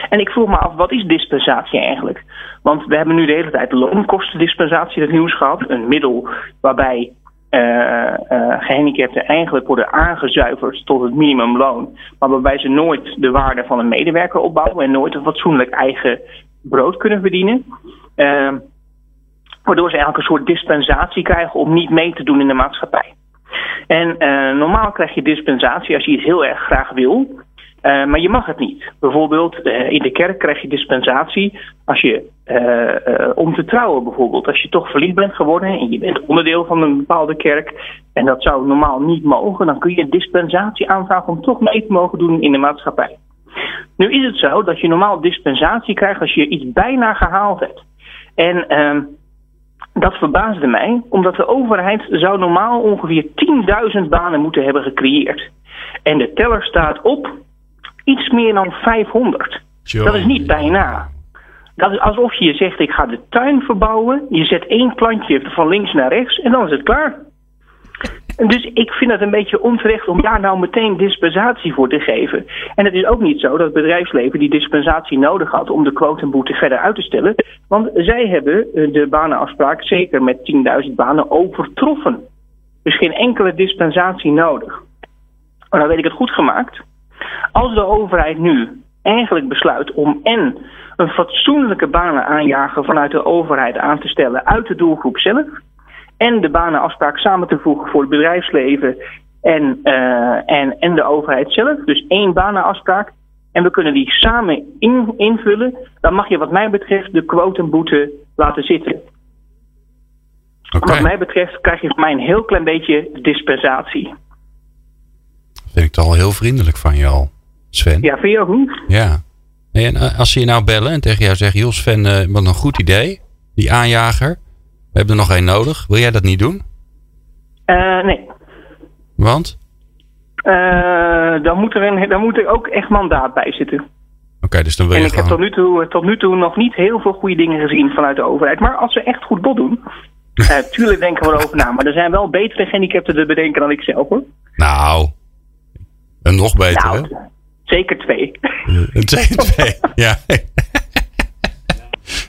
En ik vroeg me af, wat is dispensatie eigenlijk? Want we hebben nu de hele tijd loonkostendispensatie het nieuws gehad. Een middel waarbij uh, uh, gehandicapten eigenlijk worden aangezuiverd tot het minimumloon. Maar waarbij ze nooit de waarde van een medewerker opbouwen en nooit een fatsoenlijk eigen brood kunnen verdienen. Uh, Waardoor ze eigenlijk een soort dispensatie krijgen om niet mee te doen in de maatschappij. En uh, normaal krijg je dispensatie als je iets heel erg graag wil. Uh, maar je mag het niet. Bijvoorbeeld uh, in de kerk krijg je dispensatie als je om te trouwen bijvoorbeeld. Als je toch verliefd bent geworden en je bent onderdeel van een bepaalde kerk. En dat zou normaal niet mogen. Dan kun je dispensatie aanvragen om toch mee te mogen doen in de maatschappij. Nu is het zo dat je normaal dispensatie krijgt als je iets bijna gehaald hebt. En ehm, dat verbaasde mij, omdat de overheid zou normaal ongeveer 10.000 banen moeten hebben gecreëerd. En de teller staat op iets meer dan 500. Dat is niet bijna. Dat is alsof je zegt, ik ga de tuin verbouwen. Je zet één plantje van links naar rechts en dan is het klaar. Dus ik vind het een beetje onterecht om daar nou meteen dispensatie voor te geven. En het is ook niet zo dat het bedrijfsleven die dispensatie nodig had om de quotumboete verder uit te stellen. Want zij hebben eh, de banenafspraak zeker met 10.000 banen overtroffen. Dus geen enkele dispensatie nodig. Maar dan weet ik het goed gemaakt. Als de overheid nu eigenlijk besluit om en een fatsoenlijke banenaanjager vanuit de overheid aan te stellen uit de doelgroep zelf en de banenafspraak samen te voegen voor het bedrijfsleven en, uh, en, en de overheid zelf. Dus één banenafspraak. En we kunnen die samen in, invullen. Dan mag je wat mij betreft de quotumboete laten zitten. Okay. Wat mij betreft krijg je van mij een heel klein beetje dispensatie. Vind ik het al heel vriendelijk van al, Sven. Ja, vind je ook niet? Ja. En als ze je nou bellen en tegen jou zeggen... joh Sven, uh, wat een goed idee, die aanjager... We hebben er nog één nodig. Wil jij dat niet doen? Uh, nee. Want? Uh, dan, moet er een, dan moet er ook echt mandaat bij zitten. Oké, okay, dus dan wil en je ik gewoon... heb tot nu, toe, tot nu toe nog niet heel veel goede dingen gezien vanuit de overheid. Maar als ze echt goed bod doen... uh, tuurlijk denken we erover na. Maar er zijn wel betere gehandicapten te bedenken dan ik zelf hoor. Nou, een nog betere. Nou, zeker twee. Zeker twee, ja.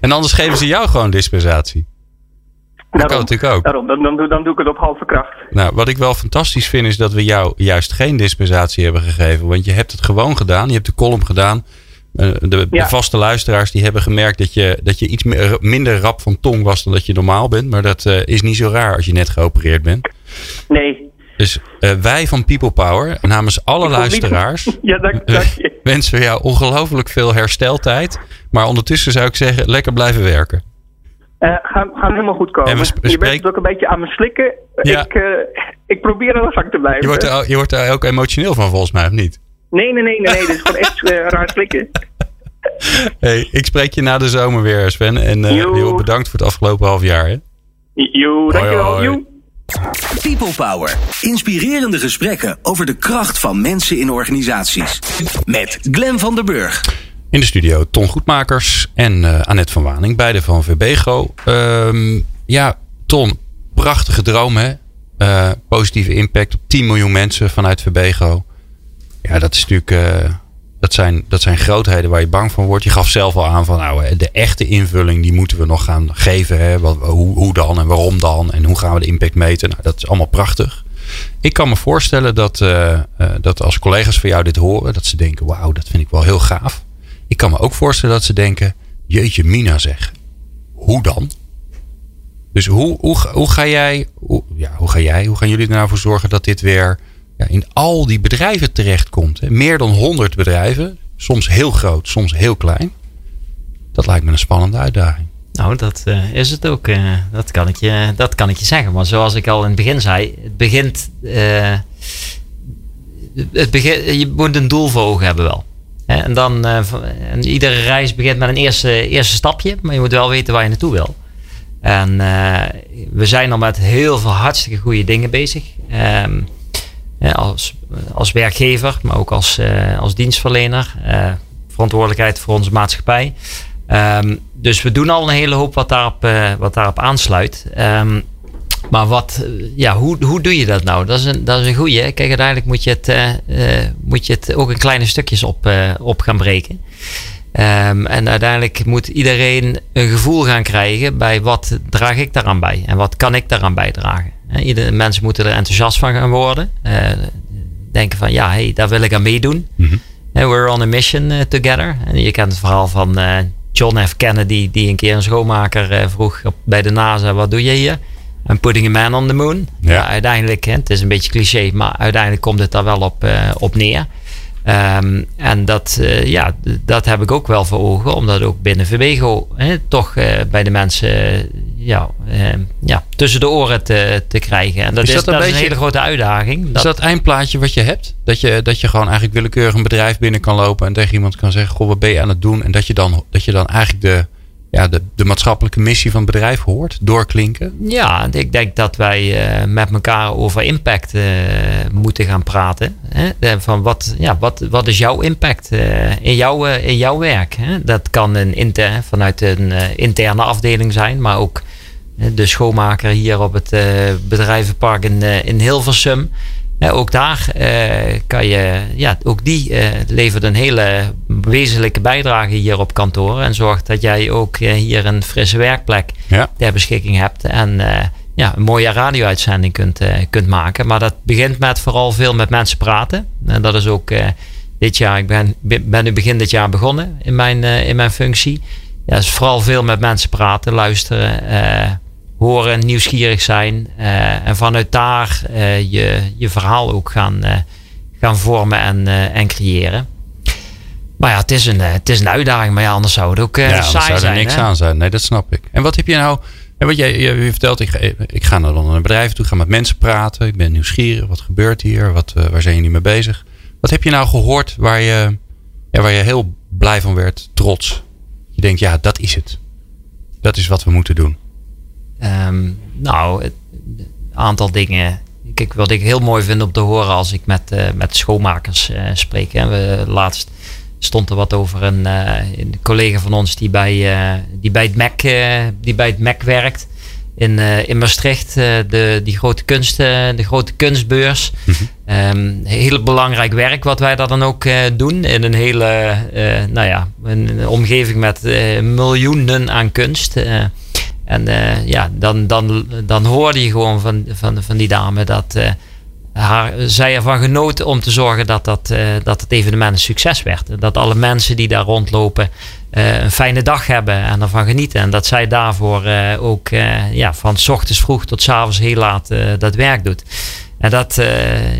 en anders geven ze jou gewoon dispensatie. Dat kan natuurlijk ook. Daarom, dan, dan, dan doe ik het op halve kracht. Nou, wat ik wel fantastisch vind is dat we jou juist geen dispensatie hebben gegeven. Want je hebt het gewoon gedaan. Je hebt de column gedaan. De, Ja. de vaste luisteraars die hebben gemerkt dat je, dat je iets meer- minder rap van tong was dan dat je normaal bent. Maar dat eh, is niet zo raar als je net geopereerd bent. Nee, Dus uh, wij van People Power, namens alle luisteraars, ja, dank, dank je. wensen we jou ongelooflijk veel hersteltijd. Maar ondertussen zou ik zeggen, lekker blijven werken. Uh, gaan, gaan helemaal goed komen. En we sp- je bent ook een beetje aan me slikken. Ja. Ik, uh, ik probeer aan de gang te blijven. Je wordt, er, je wordt er ook emotioneel van volgens mij, of niet? Nee, nee, nee, nee. nee. Dit is gewoon echt uh, raar slikken. Hey, ik spreek je na de zomer weer, Sven. En heel bedankt voor het afgelopen half jaar. Hè? Jo, dankjewel. Hoi. People Power. Inspirerende gesprekken over de kracht van mensen in organisaties. Met Glen van der Burg. In de studio Ton Goedmakers en uh, Annette van Waning, beide van Verbego. Um, ja, Ton, prachtige droom hè? Uh, positieve impact op 10 miljoen mensen vanuit Verbego. Ja, dat is natuurlijk... Uh, dat zijn, dat zijn grootheden waar je bang van wordt. Je gaf zelf al aan van nou, de echte invulling die moeten we nog gaan geven. Hè? Wat, hoe, hoe dan en waarom dan en hoe gaan we de impact meten. Nou, dat is allemaal prachtig. Ik kan me voorstellen dat, dat als collega's van jou dit horen, dat ze denken: wauw, dat vind ik wel heel gaaf. Ik kan me ook voorstellen dat ze denken: jeetje, Mina zeg, hoe dan? Dus hoe, hoe, hoe ga jij, hoe, ja, hoe ga jij, hoe gaan jullie er nou voor zorgen dat dit weer ja, in al die bedrijven terechtkomt. Hè. Meer dan 100 bedrijven, soms heel groot, soms heel klein. Dat lijkt me een spannende uitdaging. Nou, dat uh, is het ook. Uh, dat, kan ik je, dat kan ik je zeggen. Maar zoals ik al in het begin zei, het begint. Uh, het begin je moet een doel voor ogen hebben wel. En dan, en iedere reis begint met een eerste, eerste stapje, maar je moet wel weten waar je naartoe wil. En we zijn al met heel veel hartstikke goede dingen bezig. Um, als, als werkgever, maar ook als, als dienstverlener. Verantwoordelijkheid voor onze maatschappij. Um, dus we doen al een hele hoop wat daarop, wat daarop aansluit. Um, maar wat, ja, hoe, hoe doe je dat nou? Dat is een, dat is een goeie. Kijk, uiteindelijk moet je het, moet je het ook in kleine stukjes op, op gaan breken. Um, en uiteindelijk moet iedereen een gevoel gaan krijgen bij wat draag ik daaraan bij en wat kan ik daaraan bijdragen. Iedere mensen moeten er enthousiast van gaan worden. Uh, denken van ja, hey, daar wil ik aan meedoen. Mm -hmm. we're on a mission together. En je kent het verhaal van John F. Kennedy, die een keer een schoonmaker vroeg op, bij de NASA: wat doe je hier? En putting a man on the moon. Ja. ja uiteindelijk, hè, het is een beetje cliché, maar uiteindelijk komt het daar wel op, op neer. Um, en dat, uh, ja, dat heb ik ook wel voor ogen, omdat ook binnen Verbego hè, toch uh, bij de mensen ja, uh, ja, tussen de oren te, te krijgen. En dat is, dat, is, een, dat beetje, is een hele grote uitdaging. Dat, is dat eindplaatje wat je hebt? Dat je, dat je gewoon eigenlijk willekeurig een bedrijf binnen kan lopen en tegen iemand kan zeggen: Goh, wat ben je aan het doen? En dat je dan, dat je dan eigenlijk de, ja, de, de maatschappelijke missie van het bedrijf hoort, doorklinken? Ja, ik denk dat wij uh, met elkaar over impact uh, moeten gaan praten. Hè? Van wat, ja, wat, wat is jouw impact uh, in, jouw, in jouw werk? Hè? Dat kan een inter, vanuit een interne afdeling zijn, maar ook de schoonmaker hier op het bedrijvenpark in, in Hilversum ook daar uh, kan je, ja, ook die uh, levert een hele wezenlijke bijdrage hier op kantoor. En zorgt dat jij ook uh, hier een frisse werkplek ja. ter beschikking hebt. En ja, een mooie radio-uitzending kunt, kunt maken. Maar dat begint met vooral veel met mensen praten. En dat is ook dit jaar, ik ben, ben nu begin dit jaar begonnen in mijn, in mijn functie. Ja, dus vooral veel met mensen praten, luisteren horen, nieuwsgierig zijn. Uh, en vanuit daar uh, je, je verhaal ook gaan, uh, gaan vormen en, en creëren. Maar ja, het is, een, het is een uitdaging. Maar ja, anders zou het ook ja, saai zou er niks hè? aan zijn. Nee, dat snap ik. En wat heb je nou... En wat jij, je vertelt, ik ga, ik ga naar een bedrijf toe, ga met mensen praten. Ik ben nieuwsgierig. Wat gebeurt hier? Wat, waar zijn jullie mee bezig? Wat heb je nou gehoord waar je, ja, waar je heel blij van werd, trots? Je denkt, ja, dat is het. Dat is wat we moeten doen. Um, nou, een aantal dingen. Kijk, wat ik heel mooi vind om te horen als ik met, uh, met schoonmakers uh, spreek. Hè. We, laatst stond er wat over een, uh, een collega van ons die bij, die bij, het, MEC, die bij het MEC werkt. In, in Maastricht, de, die grote, kunst, de grote kunstbeurs. Mm -hmm. um, heel belangrijk werk wat wij daar dan ook doen. In een hele, nou ja, een omgeving met miljoenen aan kunst. En uh, ja, dan, dan, dan hoorde je gewoon van, van, van die dame dat uh, haar, zij ervan genoot om te zorgen dat, dat, uh, dat het evenement een succes werd. Dat alle mensen die daar rondlopen een fijne dag hebben en ervan genieten. En dat zij daarvoor ook ja, van ochtends vroeg tot s avonds heel laat dat werk doet. En dat,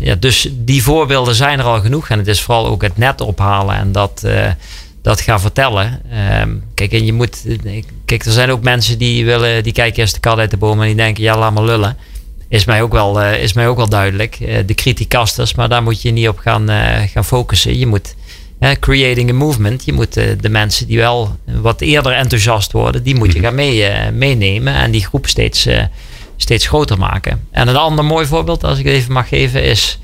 ja, dus die voorbeelden zijn er al genoeg. En het is vooral ook het net ophalen en dat, dat gaan vertellen. Um, kijk, en je moet. Kijk, er zijn ook mensen die willen, die kijken eerst de kat uit de boom en die denken, ja, laat maar lullen. Is mij ook wel, uh, is mij ook wel duidelijk. de criticasters, maar daar moet je niet op gaan, gaan focussen. Je moet creating a movement. Je moet de mensen die wel wat eerder enthousiast worden, die moet je mhm. gaan mee, meenemen en die groep steeds steeds groter maken. En een ander mooi voorbeeld, als ik het even mag geven, is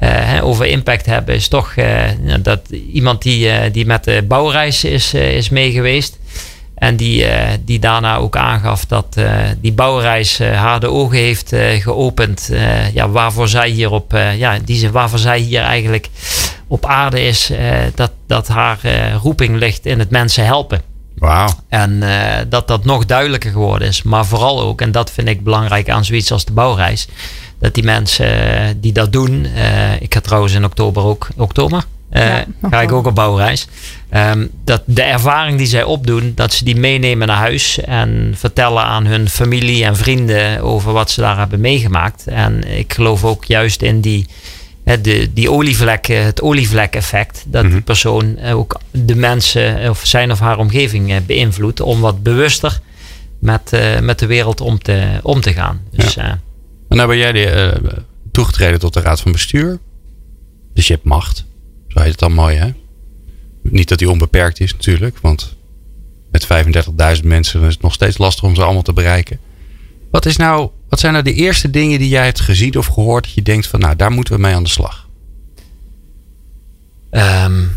uh, over impact hebben, is toch uh, dat iemand die, uh, die met de bouwreis is, is meegeweest. En die, die daarna ook aangaf dat die bouwreis haar de ogen heeft geopend. ja, waarvoor zij hier op, ja, die, waarvoor zij hier eigenlijk op aarde is. dat, dat haar roeping ligt in het mensen helpen. Wow. En uh, dat dat nog duidelijker geworden is. Maar vooral ook, en dat vind ik belangrijk aan zoiets als de bouwreis. Dat die mensen uh, die dat doen. Uh, ik ga trouwens in oktober ook. Oktober? Ja, ga ik ook op bouwreis. Um, dat de ervaring die zij opdoen, dat ze die meenemen naar huis. En vertellen aan hun familie en vrienden over wat ze daar hebben meegemaakt. En ik geloof ook juist in die de, die olievlek, het olievlek-effect, dat die mhm. persoon eh, ook de mensen eh, of zijn of haar omgeving eh, beïnvloedt om wat bewuster met, met de wereld om te, om te gaan. Dus, ja. en nou ben jij de, toegetreden tot de raad van bestuur. Dus je hebt macht. Zo heet het dan mooi, hè? Niet dat die onbeperkt is natuurlijk, want met 35.000 mensen is het nog steeds lastig om ze allemaal te bereiken. Wat, is nou, wat zijn nou de eerste dingen die jij hebt gezien of gehoord dat je denkt van nou daar moeten we mee aan de slag? Um,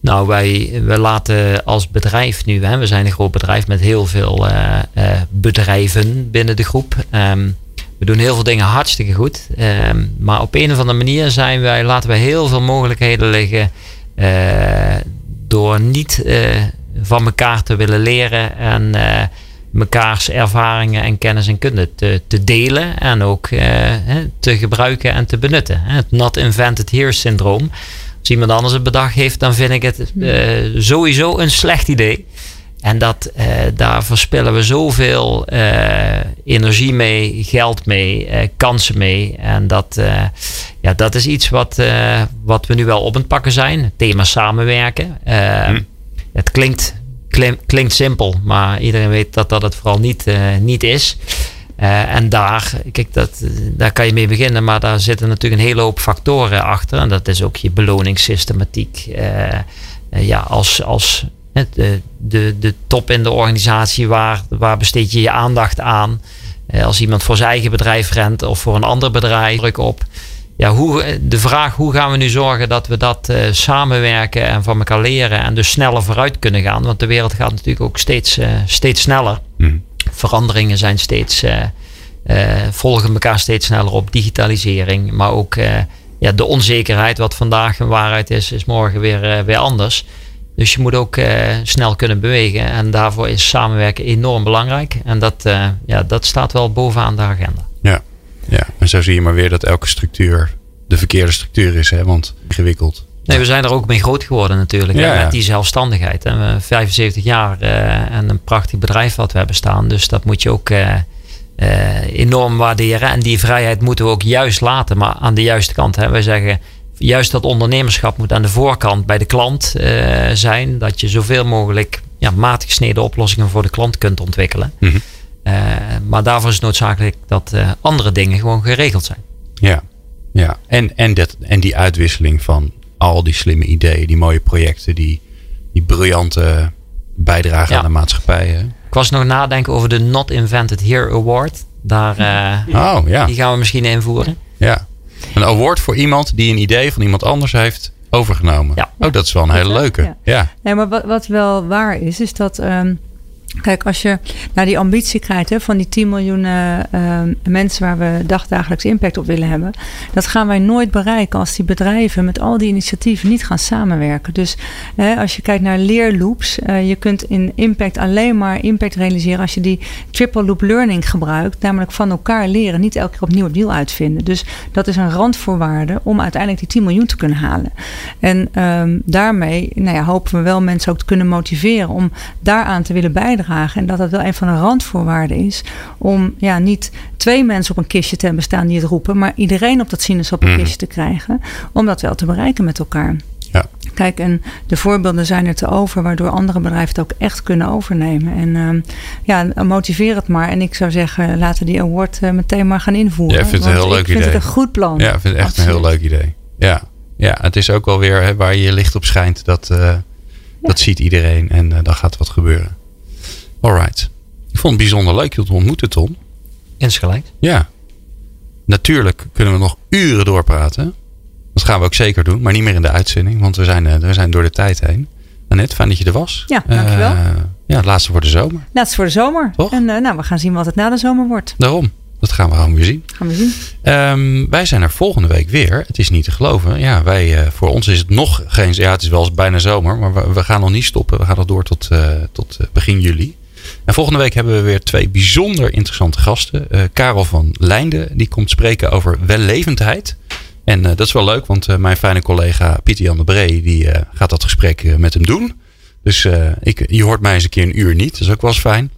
nou, wij, wij laten als bedrijf nu, hè, we zijn een groot bedrijf met heel veel uh, uh, bedrijven binnen de groep. Um, we doen heel veel dingen hartstikke goed. Um, maar op een of andere manier zijn wij, laten wij heel veel mogelijkheden liggen uh, door niet van elkaar te willen leren en mekaars ervaringen en kennis en kunde te, te delen en ook uh, te gebruiken en te benutten. Het not invented here syndroom. Als iemand anders het bedacht heeft, dan vind ik het uh, sowieso een slecht idee. En dat, uh, daar verspillen we zoveel energie mee, geld mee, kansen mee. En dat, ja, dat is iets wat, wat we nu wel op het pakken zijn. Het thema samenwerken. Hm. Het klinkt klinkt simpel, maar iedereen weet dat dat het vooral niet, uh, niet is. Uh, en daar, kijk, dat, daar kan je mee beginnen, maar daar zitten natuurlijk een hele hoop factoren achter. En dat is ook je beloningssystematiek. Uh, ja, als, als de, de, de top in de organisatie, waar, waar besteed je je aandacht aan? als iemand voor zijn eigen bedrijf rent of voor een ander bedrijf, druk op ja, hoe, de vraag hoe gaan we nu zorgen dat we dat uh, samenwerken en van elkaar leren en dus sneller vooruit kunnen gaan. Want de wereld gaat natuurlijk ook steeds, uh, steeds sneller. Mm. Veranderingen zijn steeds, uh, volgen elkaar steeds sneller op. Digitalisering, maar ook ja, de onzekerheid wat vandaag een waarheid is, is morgen weer, weer anders. Dus je moet ook snel kunnen bewegen en daarvoor is samenwerken enorm belangrijk. En dat, ja, dat staat wel bovenaan de agenda. Ja. Ja, en zo zie je maar weer dat elke structuur de verkeerde structuur is, hè? want ingewikkeld. Nee, we zijn er ook mee groot geworden natuurlijk. Ja, met die zelfstandigheid. En 75 jaar uh, en een prachtig bedrijf wat we hebben staan. Dus dat moet je ook uh, uh, enorm waarderen. En die vrijheid moeten we ook juist laten, maar aan de juiste kant. Hè. Wij zeggen juist dat ondernemerschap moet aan de voorkant bij de klant zijn. Dat je zoveel mogelijk ja, matig gesneden oplossingen voor de klant kunt ontwikkelen. Mm eh, maar daarvoor is het noodzakelijk dat eh, andere dingen gewoon geregeld zijn. Ja, ja. En, en, dat, en die uitwisseling van al die slimme ideeën, die mooie projecten, die, die briljante bijdrage aan de maatschappij. Hè? Ik was nog nadenken over de Not Invented Here Award. Daar, uh, oh, ja. Die gaan we misschien invoeren. Ja. Een award voor iemand die een idee van iemand anders heeft overgenomen. Ja. Oh, dat is wel een hele leuke. Ja. ja. Nee, maar wat, wat wel waar is, is dat um, Kijk, als je naar die ambitie krijgt hè, van die 10 miljoen uh, mensen waar we dagdagelijks impact op willen hebben, dat gaan wij nooit bereiken als die bedrijven met al die initiatieven niet gaan samenwerken. Dus als je kijkt naar leerloops, uh, je kunt in impact alleen maar impact realiseren als je die triple loop learning gebruikt, namelijk van elkaar leren, niet elke keer opnieuw wiel uitvinden. Dus dat is een randvoorwaarde om uiteindelijk die 10 miljoen te kunnen halen. En um, daarmee nou ja, hopen we wel mensen ook te kunnen motiveren om daaraan te willen bijdragen bijdragen. En dat dat wel een van de randvoorwaarden is. Om ja, niet twee mensen op een kistje te hebben staan die het roepen. Maar iedereen op dat sinaasappelkistje mm. te krijgen. Om dat wel te bereiken met elkaar. Ja. Kijk, en de voorbeelden zijn er te over, waardoor andere bedrijven het ook echt kunnen overnemen. En uh, ja, motiveer het maar. En ik zou zeggen, laten die award uh, meteen maar gaan invoeren. Ja, ik vind het een heel leuk idee. Ik vind het een goed plan. Ja, ik vind het echt een heel leuk idee. Ja, ja het is ook wel weer hè, waar je licht op schijnt. Dat, uh, dat ziet iedereen en dan gaat wat gebeuren. Alright. Ik vond het bijzonder leuk je te ontmoeten, Tom. Insgelijks. Ja. Natuurlijk kunnen we nog uren doorpraten. Dat gaan we ook zeker doen, maar niet meer in de uitzending, want we zijn, eh, we zijn door de tijd heen. Annette, fijn dat je er was. Ja, dankjewel. Uh, ja, laatste voor de zomer. Laatste voor de zomer. Toch? En uh, nou, we gaan zien wat het na de zomer wordt. Daarom. Dat gaan we gewoon weer zien. Gaan we zien. Um, wij zijn er volgende week weer. Het is niet te geloven. Ja, wij, uh, voor ons is het nog geen... Ja, het is wel bijna zomer. Maar we, we gaan nog niet stoppen. We gaan nog door tot, tot begin juli. En volgende week hebben we weer twee bijzonder interessante gasten. Karel van Leinden. Die komt spreken over wellevendheid. En uh, dat is wel leuk, want uh, mijn fijne collega Pieter Jan de Bree die uh, gaat dat gesprek met hem doen. Dus ik, je hoort mij eens een keer een uur niet. Dat is ook wel eens fijn.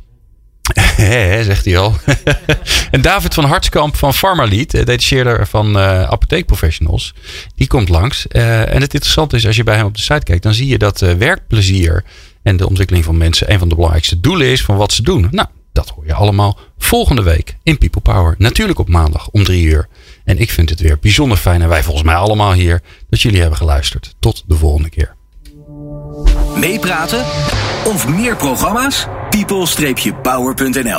zegt hij al. en David van Hartskamp van Pharmalead, detacheerder van apotheekprofessionals, die komt langs. en het interessante is, als je bij hem op de site kijkt, dan zie je dat werkplezier en de ontwikkeling van mensen een van de belangrijkste doelen is van wat ze doen. Nou, dat hoor je allemaal volgende week in People Power. Natuurlijk op maandag om drie uur. En ik vind het weer bijzonder fijn en wij volgens mij allemaal hier dat jullie hebben geluisterd. Tot de volgende keer. Meepraten of meer programma's? people-power.nl